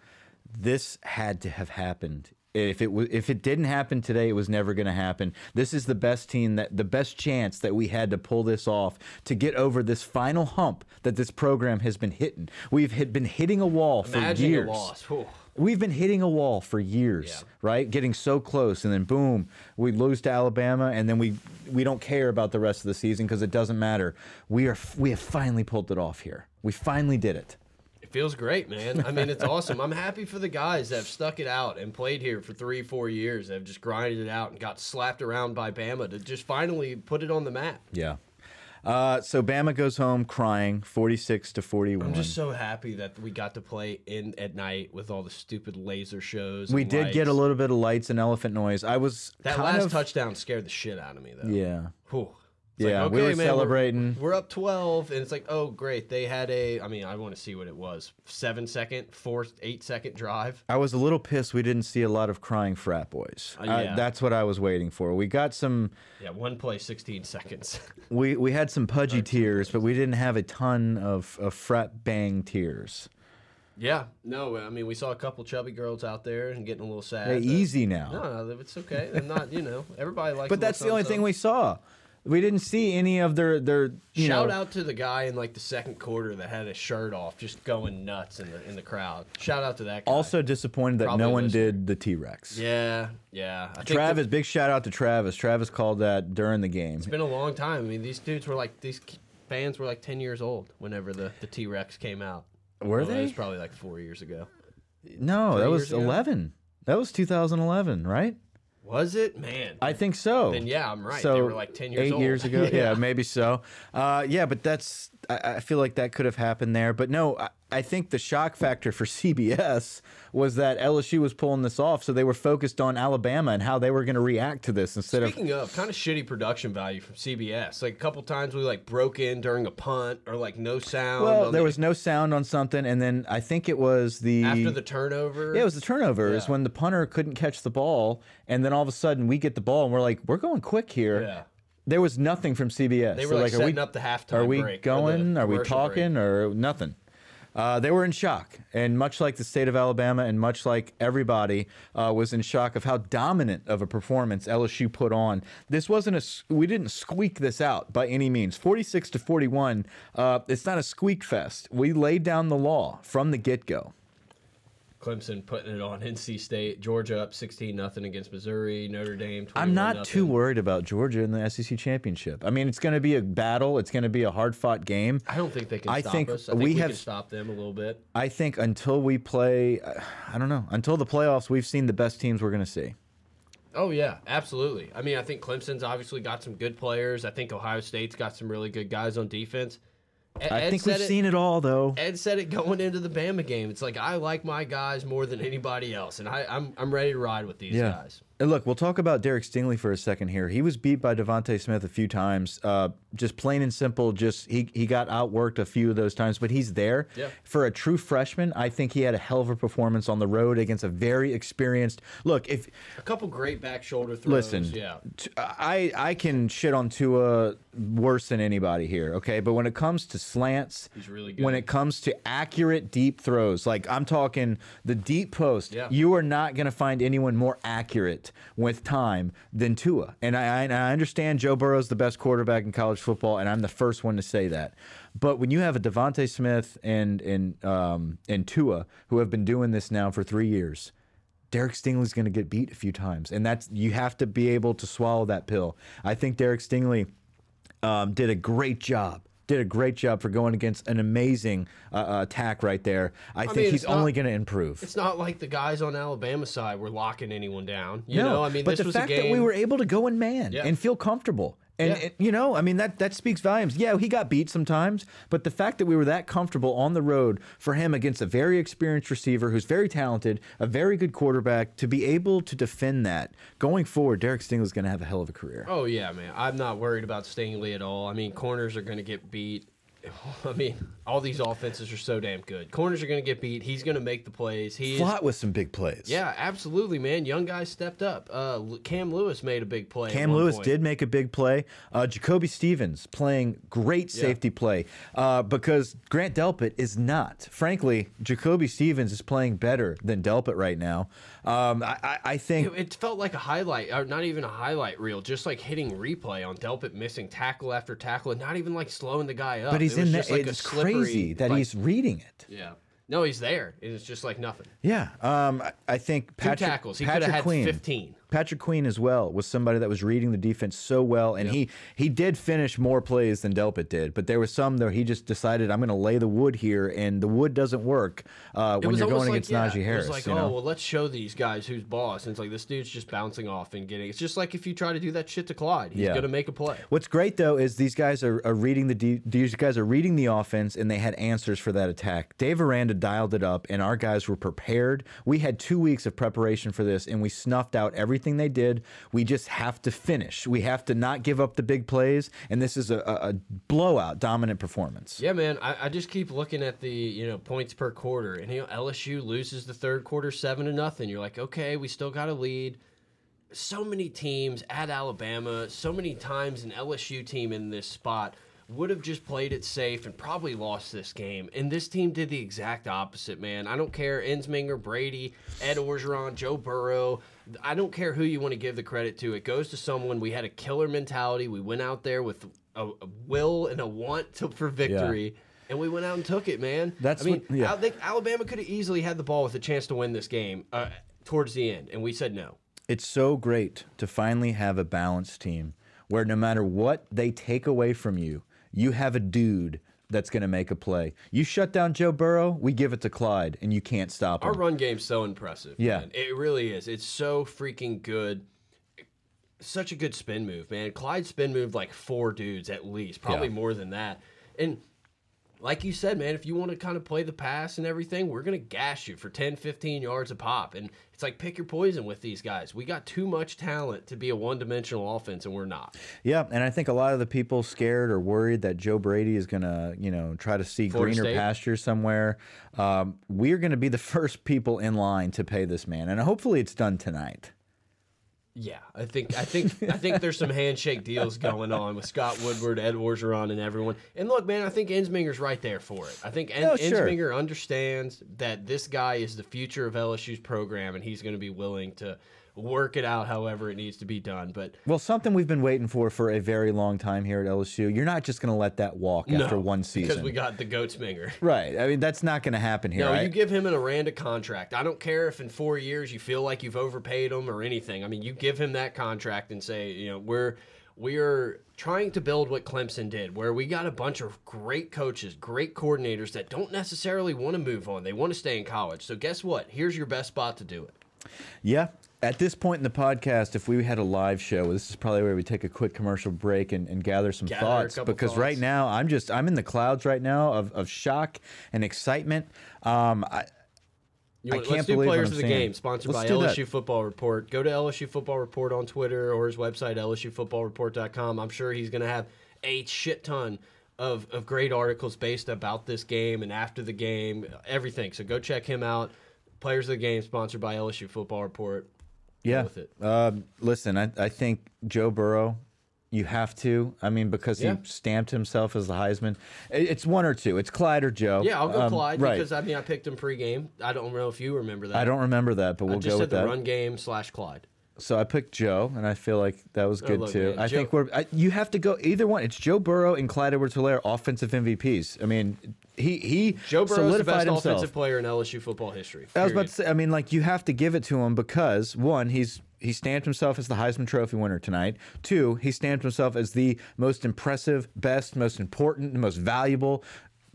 this had to have happened. If it was, if it didn't happen today, it was never going to happen. This is the best team that the best chance that we had to pull this off to get over this final hump that this program has been hitting. We've hit, been hitting a wall for Imagine years. loss. Whew. We've been hitting a wall for years, Yeah. right? Getting so close, and then boom, we lose to Alabama, and then we we don't care about the rest of the season because it doesn't matter. We are we have finally pulled it off here. We finally did it. Feels great, man. I mean, it's awesome. I'm happy for the guys that have stuck it out and played here for three, four years. That have just grinded it out and got slapped around by Bama to just finally put it on the map. Yeah. Uh, so Bama goes home crying, forty-six to forty-one. I'm just so happy that we got to play in at night with all the stupid laser shows. we did get a little bit of lights and elephant noise. I was That last of, touchdown scared the shit out of me, though. Yeah. Whew. It's Yeah, like, we okay, were man, celebrating. We're, up 12, and it's like, oh, great. They had a, I mean, I want to see what it was. Seven second, four, eight second drive. I was a little pissed we didn't see a lot of crying frat boys. Uh, I- yeah. that's what I was waiting for. We got some. Yeah, one play, 16 seconds. We we had some pudgy tears, but we didn't have a ton of, of frat bang tears. yeah. No, I mean, we saw a couple chubby girls out there and getting a little sad. Hey, easy now. No, it's okay. I'm not, you know, everybody likes but that's the only thing we saw. We didn't see any of their their you Shout know, out to the guy in like the second quarter that had his shirt off, just going nuts in the in the crowd. Shout out to that guy. Also disappointed that Probably no one listening. did the T Rex. yeah, yeah. I think Travis, big shout out to Travis. Travis called that during the game. It's been a long time. I mean, these dudes were like these fans were like ten years old whenever the the T Rex came out. Were Well, It they? was probably like four years ago. No, that was years ago? 11. That was 2011, right? Was it? Man. I think so. Then yeah, I'm right. So they were like ten years eight old. years ago. yeah. maybe so. Uh, yeah, but that's. I, I feel like that could have happened there. But no, I, I think the shock factor for CBS was that LSU was pulling this off, so they were focused on Alabama and how they were going to react to this instead of. Speaking of, kind of shitty production value from CBS. Like a couple times we like broke in during a punt or like no sound. Well, there the- was no sound on something, and then I think it was the after the turnover. Yeah, it was the turnover. Is when the punter couldn't catch the ball, and then all of a sudden we get the ball, and we're like, we're going quick here. Yeah. There was nothing from CBS. They were So, like, are we, setting up the halftime Are we break going? Are we commercial break. talking? Or nothing? Uh, they were in shock, and much like the state of Alabama, and much like everybody uh, was in shock of how dominant of a performance LSU put on. This wasn't a we didn't squeak this out by any means. Forty six to forty one. Uh, it's not a squeak fest. We laid down the law from the get go. Clemson putting it on NC State, Georgia up 16 nothing against Missouri, Notre Dame. I'm not too worried about Georgia in the SEC championship. I mean, it's going to be a battle. It's going to be a hard fought game. I don't think they can I stop think us. I think we we, have- can stop them a little bit. I think until we play, uh, I don't know, until the playoffs, we've seen the best teams we're going to see. Oh yeah, absolutely. I mean, I think Clemson's obviously got some good players. I think Ohio State's got some really good guys on defense. Ed, I think we've it, seen it all, though. Ed said it going into the Bama game. It's like I like my guys more than anybody else, and I, I'm I'm ready to ride with these Yeah. guys. And look, we'll talk about Derek Stingley for a second here. He was beat by DeVonta Smith a few times. Uh, just plain and simple, just he, he got outworked a few of those times, but he's there. Yeah. For a true freshman, I think he had a hell of a performance on the road against a very experienced. Look, if A couple great back shoulder throws. listen, yeah. t- I I can shit on Tua worse than anybody here, okay? But when it comes to slants, He's really good. When it comes to accurate deep throws, like I'm talking the deep post, Yeah. you are not going to find anyone more accurate with time than Tua. And I, I, understand Joe Burrow's the best quarterback in college football, and I'm the first one to say that. But when you have a DeVonta Smith and and um, and Tua who have been doing this now for three years, Derek Stingley's going to get beat a few times, and that's you have to be able to swallow that pill. I think Derek Stingley um, did a great job. Did a great job for going against an amazing uh, uh, attack right there. I, think mean, he's only going to improve. It's not like the guys on Alabama side were locking anyone down. You no, know, I mean, but this the was fact a game. that we were able to go in man Yeah. and feel comfortable, and Yeah. you know, I mean that that speaks volumes. Yeah, he got beat sometimes, but the fact that we were that comfortable on the road for him against a very experienced receiver who's very talented, a very good quarterback, to be able to defend that going forward, Derek Stingley's going to have a hell of a career. Oh yeah, man. I'm not worried about Stingley at all. I mean, corners are going to get beat. I mean, all these offenses are so damn good. Corners are going to get beat. He's going to make the plays. He is Flott with some big plays. Yeah, absolutely, man. Young guys stepped up. Uh, Cam Lewis made a big play. Cam Lewis point. did make a big play. Uh, Jacoby Stevens playing great safety play uh, because Grant Delpit is not. Frankly, Jacoby Stevens is playing better than Delpit right now. Um, I, I, I think It, it felt like a highlight, or not even a highlight reel, just like hitting replay on Delpit missing tackle after tackle, and not even like slowing the guy up. But he's It in that. like it's slippery, crazy that like- he's reading it. Yeah. No, he's there. and It's just like nothing. Yeah. Um, I, I think Patrick, tackles. He coulda had Queen, 15. Patrick Queen as well was somebody that was reading the defense so well, and he he did finish more plays than Delpit did. But there was some there he just decided I'm going to lay the wood here, and the wood doesn't work uh, when you're going like, against yeah, Najee Harris. It was like, you oh, know? well, let's show these guys who's boss. And it's like this dude's just bouncing off and getting. It's just like if you try to do that shit to Clyde, he's Yeah. gonna make a play. What's great though is these guys are, are reading the de- these guys are reading the offense and they had answers for that attack. Dave Aranda dialed it up and our guys were prepared. We had two weeks of preparation for this and we snuffed out everything they did. We just have to finish. We have to not give up the big plays and this is a, a, blowout dominant performance. Yeah, man. I, I just keep looking at the you know points per quarter, and you know LSU loses the third quarter seven to nothing. You're like, okay, we still got a lead. So many teams at Alabama, so many times an LSU team in this spot would have just played it safe and probably lost this game. And this team did the exact opposite, man. I don't care Ensminger, Brady, Ed Orgeron, Joe Burrow. I don't care who you want to give the credit to. It goes to someone. We had a killer mentality. We went out there with a, a will and a want to, for victory. And we went out and took it, man. That's I mean, what- yeah. I think Alabama could have easily had the ball with a chance to win this game uh, towards the end, and we said no. It's so great to finally have a balanced team where no matter what they take away from you, you have a dude that's going to make a play. You shut down Joe Burrow, we give it to Clyde, and you can't stop him. Our run game's so impressive. Yeah. man. it really is. It's so freaking good. Such a good spin move, man. Clyde spin moved like four dudes at least, probably Yeah. more than that. And like you said, man, if you want to kind of play the pass and everything, we're going to gash you for 10, 15 yards a pop. And it's like pick your poison with these guys. We got too much talent to be a one dimensional offense, and we're not. Yeah, and I think a lot of the people scared or worried that Joe Brady is going to, you know, try to see Florida greener State? pastures somewhere. Um, we're going to be the first people in line to pay this man, and hopefully it's done tonight. Yeah, I think I think I think there's some handshake deals going on with Scott Woodward, Ed Orgeron, and everyone. And look, man, I think Ensminger's right there for it. I think en Oh, sure. Ensminger understands that this guy is the future of LSU's program, and he's going to be willing to work it out however it needs to be done. But Well, something we've been waiting for for a very long time here at LSU. You're not just going to let that walk after one season. because we got the Goatsminger. right. I mean, that's not going to happen here. No, right? you give him an Aranda contract. I don't care if in four years you feel like you've overpaid him or anything. I mean, you give him that contract and say, you know, we're we're trying to build what Clemson did, where we got a bunch of great coaches, great coordinators that don't necessarily want to move on. They want to stay in college. So guess what? Here's your best spot to do it. Yeah. At this point in the podcast, if we had a live show, this is probably where we take a quick commercial break and, and gather some Gather thoughts. Because right now, I'm just I'm in the clouds right now of, of shock and excitement. Um, I, You I want, can't let's do players of the game, sponsored Let's by do that. LSU Football Report. Go to LSU Football Report on Twitter or his website, LSUFootballReport.com. I'm sure he's going to have a shit ton of, of great articles based about this game and after the game, everything. So go check him out. Players of the game, sponsored by LSU Football Report. Yeah. with it. Um, listen, I, I think Joe Burrow, you have to. I mean, because Yeah. he stamped himself as the Heisman. It- It's one or two. It's Clyde or Joe. Yeah, I'll go Um, Clyde right. because I mean I picked him pregame. I don't know if you remember that. I don't remember that, but I we'll just go said with the that. run game slash Clyde. So I picked Joe, and I feel like that was oh, good look, too. man, I Joe- think we're I, you have to go either one. It's Joe Burrow and Clyde Edwards-Helaire, offensive MVPs. I mean, he he Joe Burrow's the solidified best himself. offensive player in LSU football history. I was about period. to say. I mean, like you have to give it to him because one, he's he stamped himself as the Heisman Trophy winner tonight. Two, he stamped himself as the most impressive, best, most important, and most valuable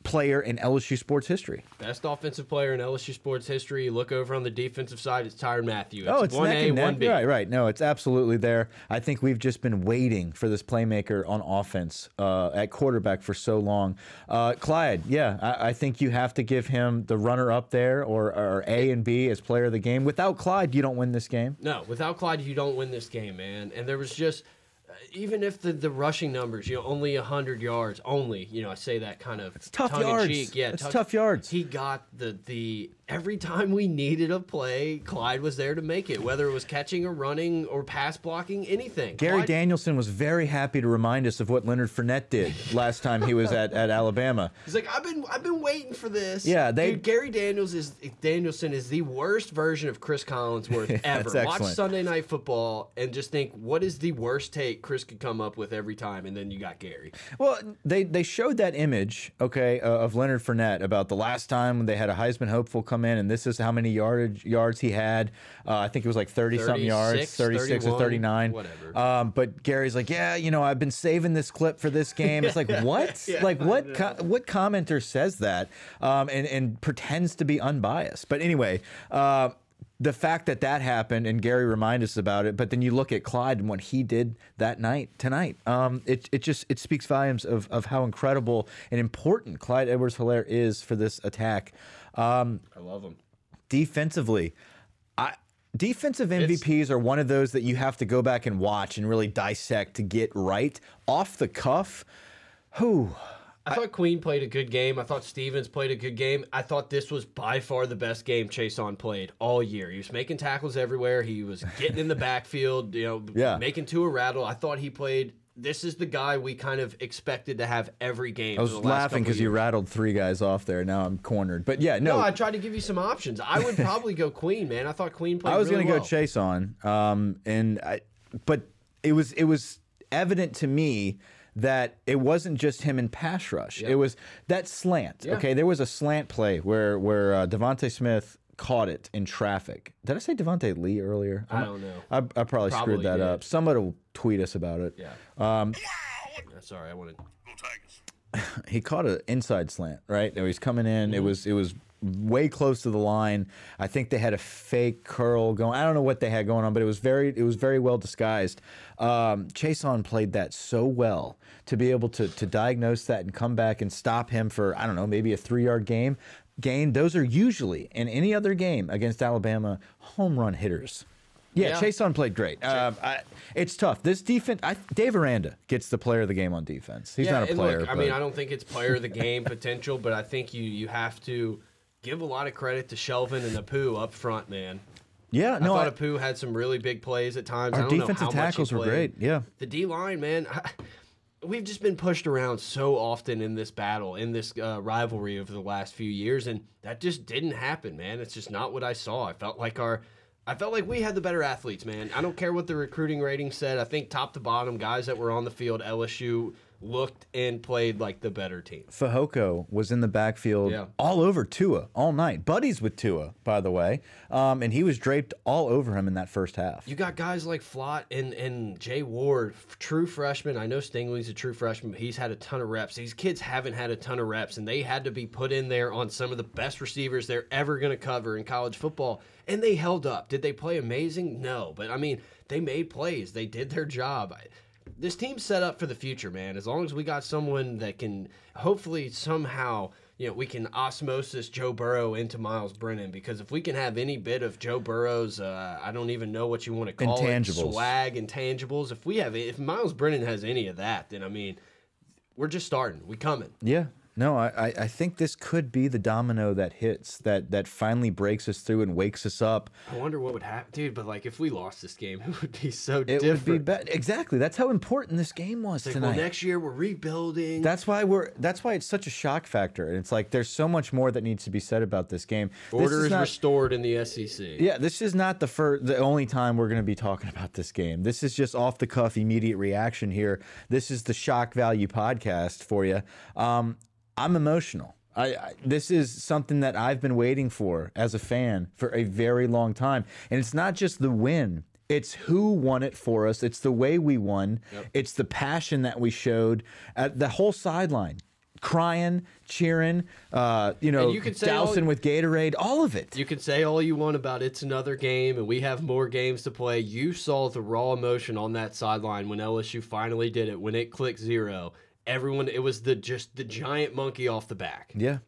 player in LSU sports history. Best offensive player in LSU sports history. You look over on the defensive side, it's Tyrann Mathieu. oh, it's one neck A, and neck. B. Right, right. No, it's absolutely there. I think we've just been waiting for this playmaker on offense uh, at quarterback for so long. Uh, Clyde, yeah, I, I think you have to give him the runner up there or, or A and B as player of the game. Without Clyde, you don't win this game. No, without Clyde, you don't win this game, man. And there was just, even if the, the rushing numbers, you know, only 100 yards, only, you know, I say that kind of it's tough yards. Cheek. Yeah, It's tough yards. He got the, the, every time we needed a play, Clyde was there to make it, whether it was catching or running or pass blocking, anything. Gary Clyde- Danielson was very happy to remind us of what Leonard Fournette did last time he was at, at Alabama. He's like, I've been, I've been waiting for this. Yeah, they- Dude, Gary Daniels is Danielson is the worst version of Chris Collinsworth ever. Watch. Sunday Night Football and just think, what is the worst take Chris could come up with every time? And then you got Gary. Well, they they showed that image, okay, uh, of Leonard Fournette about the last time when they had a Heisman hopeful come in, and this is how many yardage yards he had. Uh, I think it was like thirty something yards, 36, or thirty nine, whatever. Um, but Gary's like, yeah, you know, I've been saving this clip for this game. It's like what? like what? Co what commenter says that um, and and pretends to be unbiased? But anyway. Uh, the fact that that happened and Gary reminded us about it, but then you look at Clyde and what he did that night tonight. Um, it it just it speaks volumes of of how incredible and important Clyde Edwards-Helaire is for this attack. Um, I love him. defensively, I defensive MVPs are one of those that you have to go back and watch and really dissect to get right off the cuff. Who I thought Queen played a good game. I thought Stevens played a good game. I thought this was by far the best game Chaisson played all year. He was making tackles everywhere. He was getting in the backfield, you know, Yeah. making two a rattle. I thought he played. This is the guy we kind of expected to have every game. I was laughing because you rattled three guys off there. Now I'm cornered. But yeah, no, No, I tried to give you some options. I would probably go Queen, man. I thought Queen played. I was really gonna well. go Chaisson, um, and I, but it was it was evident to me that it wasn't just him in pass rush. It was that slant. Yeah. Okay, there was a slant play where where uh, DeVonta Smith caught it in traffic. Did I say Devonte Lee earlier? I don't know. I, I probably, Probably screwed that did. up. Somebody will tweet us about it. Yeah. Um, Sorry, I wanted. Go Tigers. he caught an inside slant, right? Now he's coming in. It was it was way close to the line. I think they had a fake curl going. I don't know what they had going on, but it was very it was very well disguised. Um, Chaisson played that so well to be able to to diagnose that and come back and stop him for I don't know maybe a three yard game gain. Those are usually in any other game against Alabama home run hitters. Yeah, Yeah. Chaisson played great. Um, I, it's tough. This defense, I, Dave Aranda gets the player of the game on defense. He's yeah, not a player. Look, I mean, I don't think it's player of the game potential, but I think you you have to give a lot of credit to Shelvin and Apu up front, man. Yeah, I no, thought I, Apu had some really big plays at times. I our don't know defensive how much he tackles were great. Yeah, The D line, man. We've just been pushed around so often in this battle, in this uh, rivalry over the last few years, and that just didn't happen, man. It's just not what I saw. I felt like our, I felt like we had the better athletes, man. I don't care what the recruiting rating said. I think top to bottom, guys that were on the field, LSU looked and played like the better team. Fehoko was in the backfield Yeah. all over Tua all night. Buddies with Tua, by the way, um, and he was draped all over him in that first half. You got guys like Flott and, and Jay Ward, true freshmen. I know Stingley's a true freshman, but he's had a ton of reps. These kids haven't had a ton of reps, and they had to be put in there on some of the best receivers they're ever going to cover in college football, and they held up. Did they play amazing? No, but I mean, they made plays. They did their job. I- This team's set up for the future, man. As long as we got someone that can hopefully somehow you know we can osmosis Joe Burrow into Myles Brennan because if we can have any bit of Joe Burrow's, uh, I don't even know what you want to call Intangibles. it, swag, intangibles. If we have, if Myles Brennan has any of that, then I mean, we're just starting. We coming. Yeah. No, I, I I think this could be the domino that hits that that finally breaks us through and wakes us up. I wonder what would happen, dude. But like, if we lost this game, it would be so different. It different. would be be exactly. That's how important this game was Like, tonight. well, next year we're rebuilding. That's why we're. That's why it's such a shock factor. And it's like there's so much more that needs to be said about this game. This Order is, not- restored in the SEC. Yeah, this is not the first, the only time we're going to be talking about this game. This is just off the cuff, immediate reaction here. This is the shock value podcast for you. Um, I'm emotional. I, I this is something that I've been waiting for as a fan for a very long time, and it's not just the win. It's who won it for us. It's the way we won. It's the passion that we showed at the whole sideline, crying, cheering. Uh, you know, you can say all- dousing with Gatorade, all of it. You can say all you want about it's another game and we have more games to play. You saw the raw emotion on that sideline when LSU finally did it. When it clicked zero, everyone it was the just the giant monkey off the back. Yeah.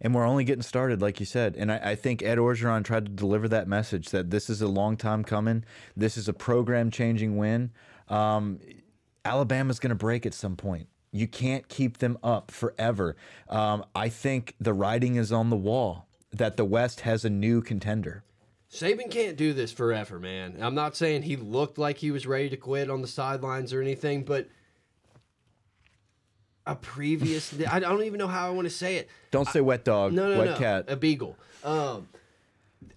And we're only getting started, like you said. And I, I think Ed Orgeron tried to deliver that message that this is a long time coming. This is a program changing win. Um, Alabama's going to break at some point. You can't keep them up forever. Um, I think the writing is on the wall that the West has a new contender. Saban can't do this forever, man. I'm not saying he looked like he was ready to quit on the sidelines or anything, but a previous I don't even know how I want to say it. Don't say wet dog, No, no, wet no. cat. A beagle. Um,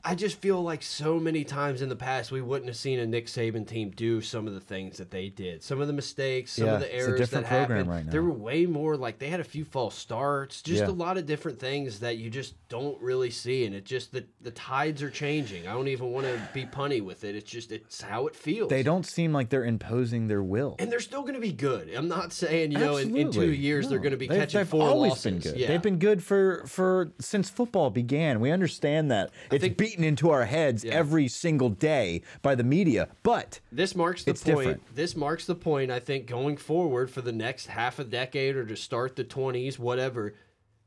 I just feel like so many times in the past we wouldn't have seen a Nick Saban team do some of the things that they did. Some of the mistakes, some Yeah, of the it's a errors different that program happened. right now. There were way more like they had a few false starts, just Yeah. a lot of different things that you just don't really see, and it just the the tides are changing. I don't even want to be punny with it. It's just it's how it feels. They don't seem like they're imposing their will. and they're still going to be good. I'm not saying you know in, in two Absolutely. years they're going to be They've- catching they've four always losses. been good. Yeah. They've been good for for since football began. We understand that it's beaten into our heads every single day by the media. But This marks the It's point. different. This marks the point. I think going forward for the next half a decade or to start the twenties, whatever,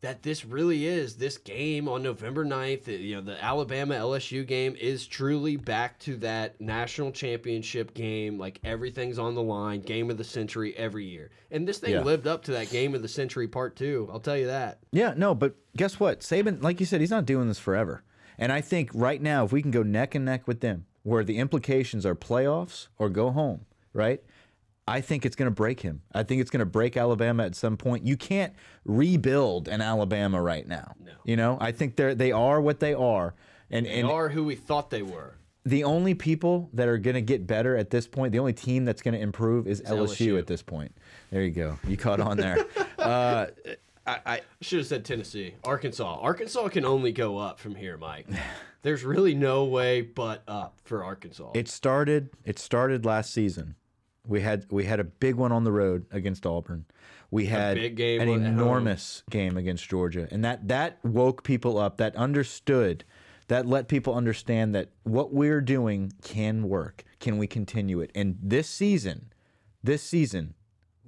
that this really is this game on November 9th, uh, You know, the Alabama LSU game is truly back to that national championship game. Like everything's on the line, game of the century every year, and this thing Yeah. lived up to that game of the century part two. I'll tell you that. yeah, no. But guess what? Saban, like you said, he's not doing this forever. And I think right now, if we can go neck and neck with them, where the implications are playoffs or go home, right? I think it's going to break him. I think it's going to break Alabama at some point. You can't rebuild an Alabama right now. No. You know, I think they're they are what they are, and They and are who we thought they were. the only people that are going to get better at this point, the only team that's going to improve is LSU, LSU. at this point. There you go. You caught on there. uh, I, I, Should have said Tennessee. Arkansas. Arkansas can only go up from here, Mike. There's really no way but up for Arkansas. it started. It started last season. We had we had a big one on the road against Auburn. We had big game an at home. enormous game against Georgia, and that that woke people up. That understood. That let people understand that what we're doing can work. Can we continue it? And this season, this season,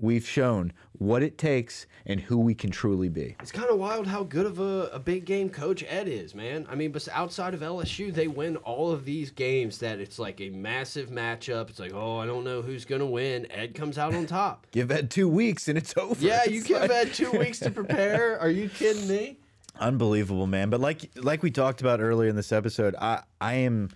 we've shown what it takes and who we can truly be. It's kind of wild how good of a, a big game coach Ed is, man. I mean, but outside of LSU, they win all of these games that it's like a massive matchup. It's like, oh, I don't know who's going to win. Ed comes out on top. Give Ed two weeks and it's over. Yeah, you It's give like- Ed two weeks to prepare. Are you kidding me? Unbelievable, man. But like like we talked about earlier in this episode, I I am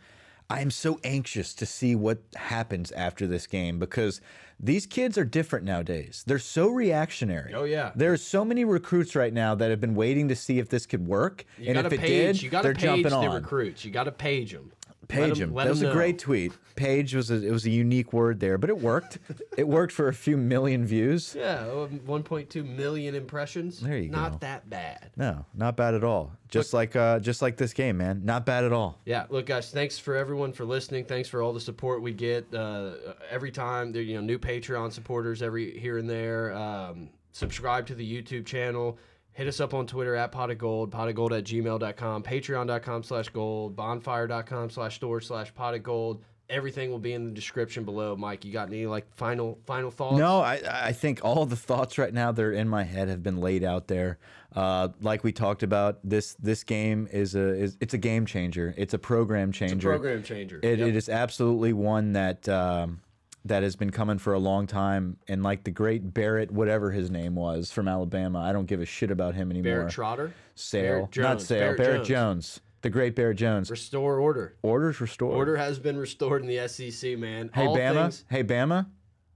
I am so anxious to see what happens after this game because these kids are different nowadays. They're so reactionary. Oh, yeah. There's so many recruits right now that have been waiting to see if this could work, You and if to it did, you got to they're page jumping the on. recruits. You got to page them. Page him. That was a great tweet. Page was a, it was a unique word there, but it worked. it worked for a few million views. Yeah, um, 1.2 million impressions. There you Not go. that bad. No, not bad at all. Just like uh, just like this game, man. Not bad at all. Yeah, look, guys. Thanks for everyone for listening. Thanks for all the support we get uh, every time. There, you know, new Patreon supporters every here and there. Um, subscribe to the YouTube channel. Hit us up on Twitter at pot of gold, pot of gold at gmail.com, patreon.com slash gold, bonfire.com slash store slash pot of gold. Everything will be in the description below. Mike, you got any like final final thoughts? No, I, I think all the thoughts right now that are in my head have been laid out there. Uh, like we talked about, this this game is a is it's a game changer. It's a program changer. program changer. It, Yep. it is absolutely one that um, that has been coming for a long time. And like the great Barrett, whatever his name was from Alabama, I don't give a shit about him anymore. Barrett Trotter. Sale, Barrett not Jones. Sale. Barrett Barrett, Jones. Jones. the great Barrett Jones. Restore order. Orders restored. Order has been restored in the SEC, man. Hey All Bama. things- Hey Bama.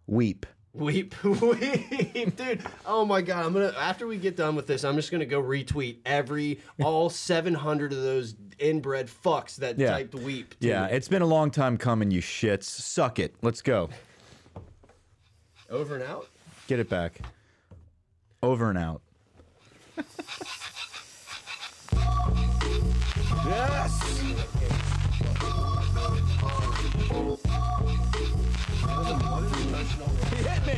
Weep. Weep, weep, dude. Oh my god, I'm gonna after we get done with this, I'm just gonna go retweet every all 700 of those inbred fucks that Yeah. typed weep. to Yeah, it's been a long time coming, you shits. Suck it. Let's go. over and out. Get it back. Over and out. Man,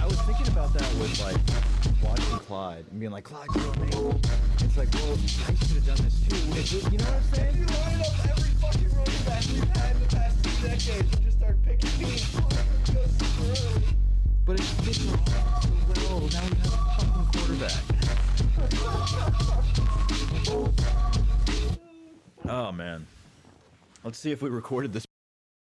I was thinking about that with like watching Clyde and being like, Clyde, you're amazing. It's like, well, I should have done this too. It's- you know what I'm saying? You up every fucking running back we've had in the past two decades and just start picking so well. Oh, now we have a fucking quarterback. oh man. Let's see if we recorded this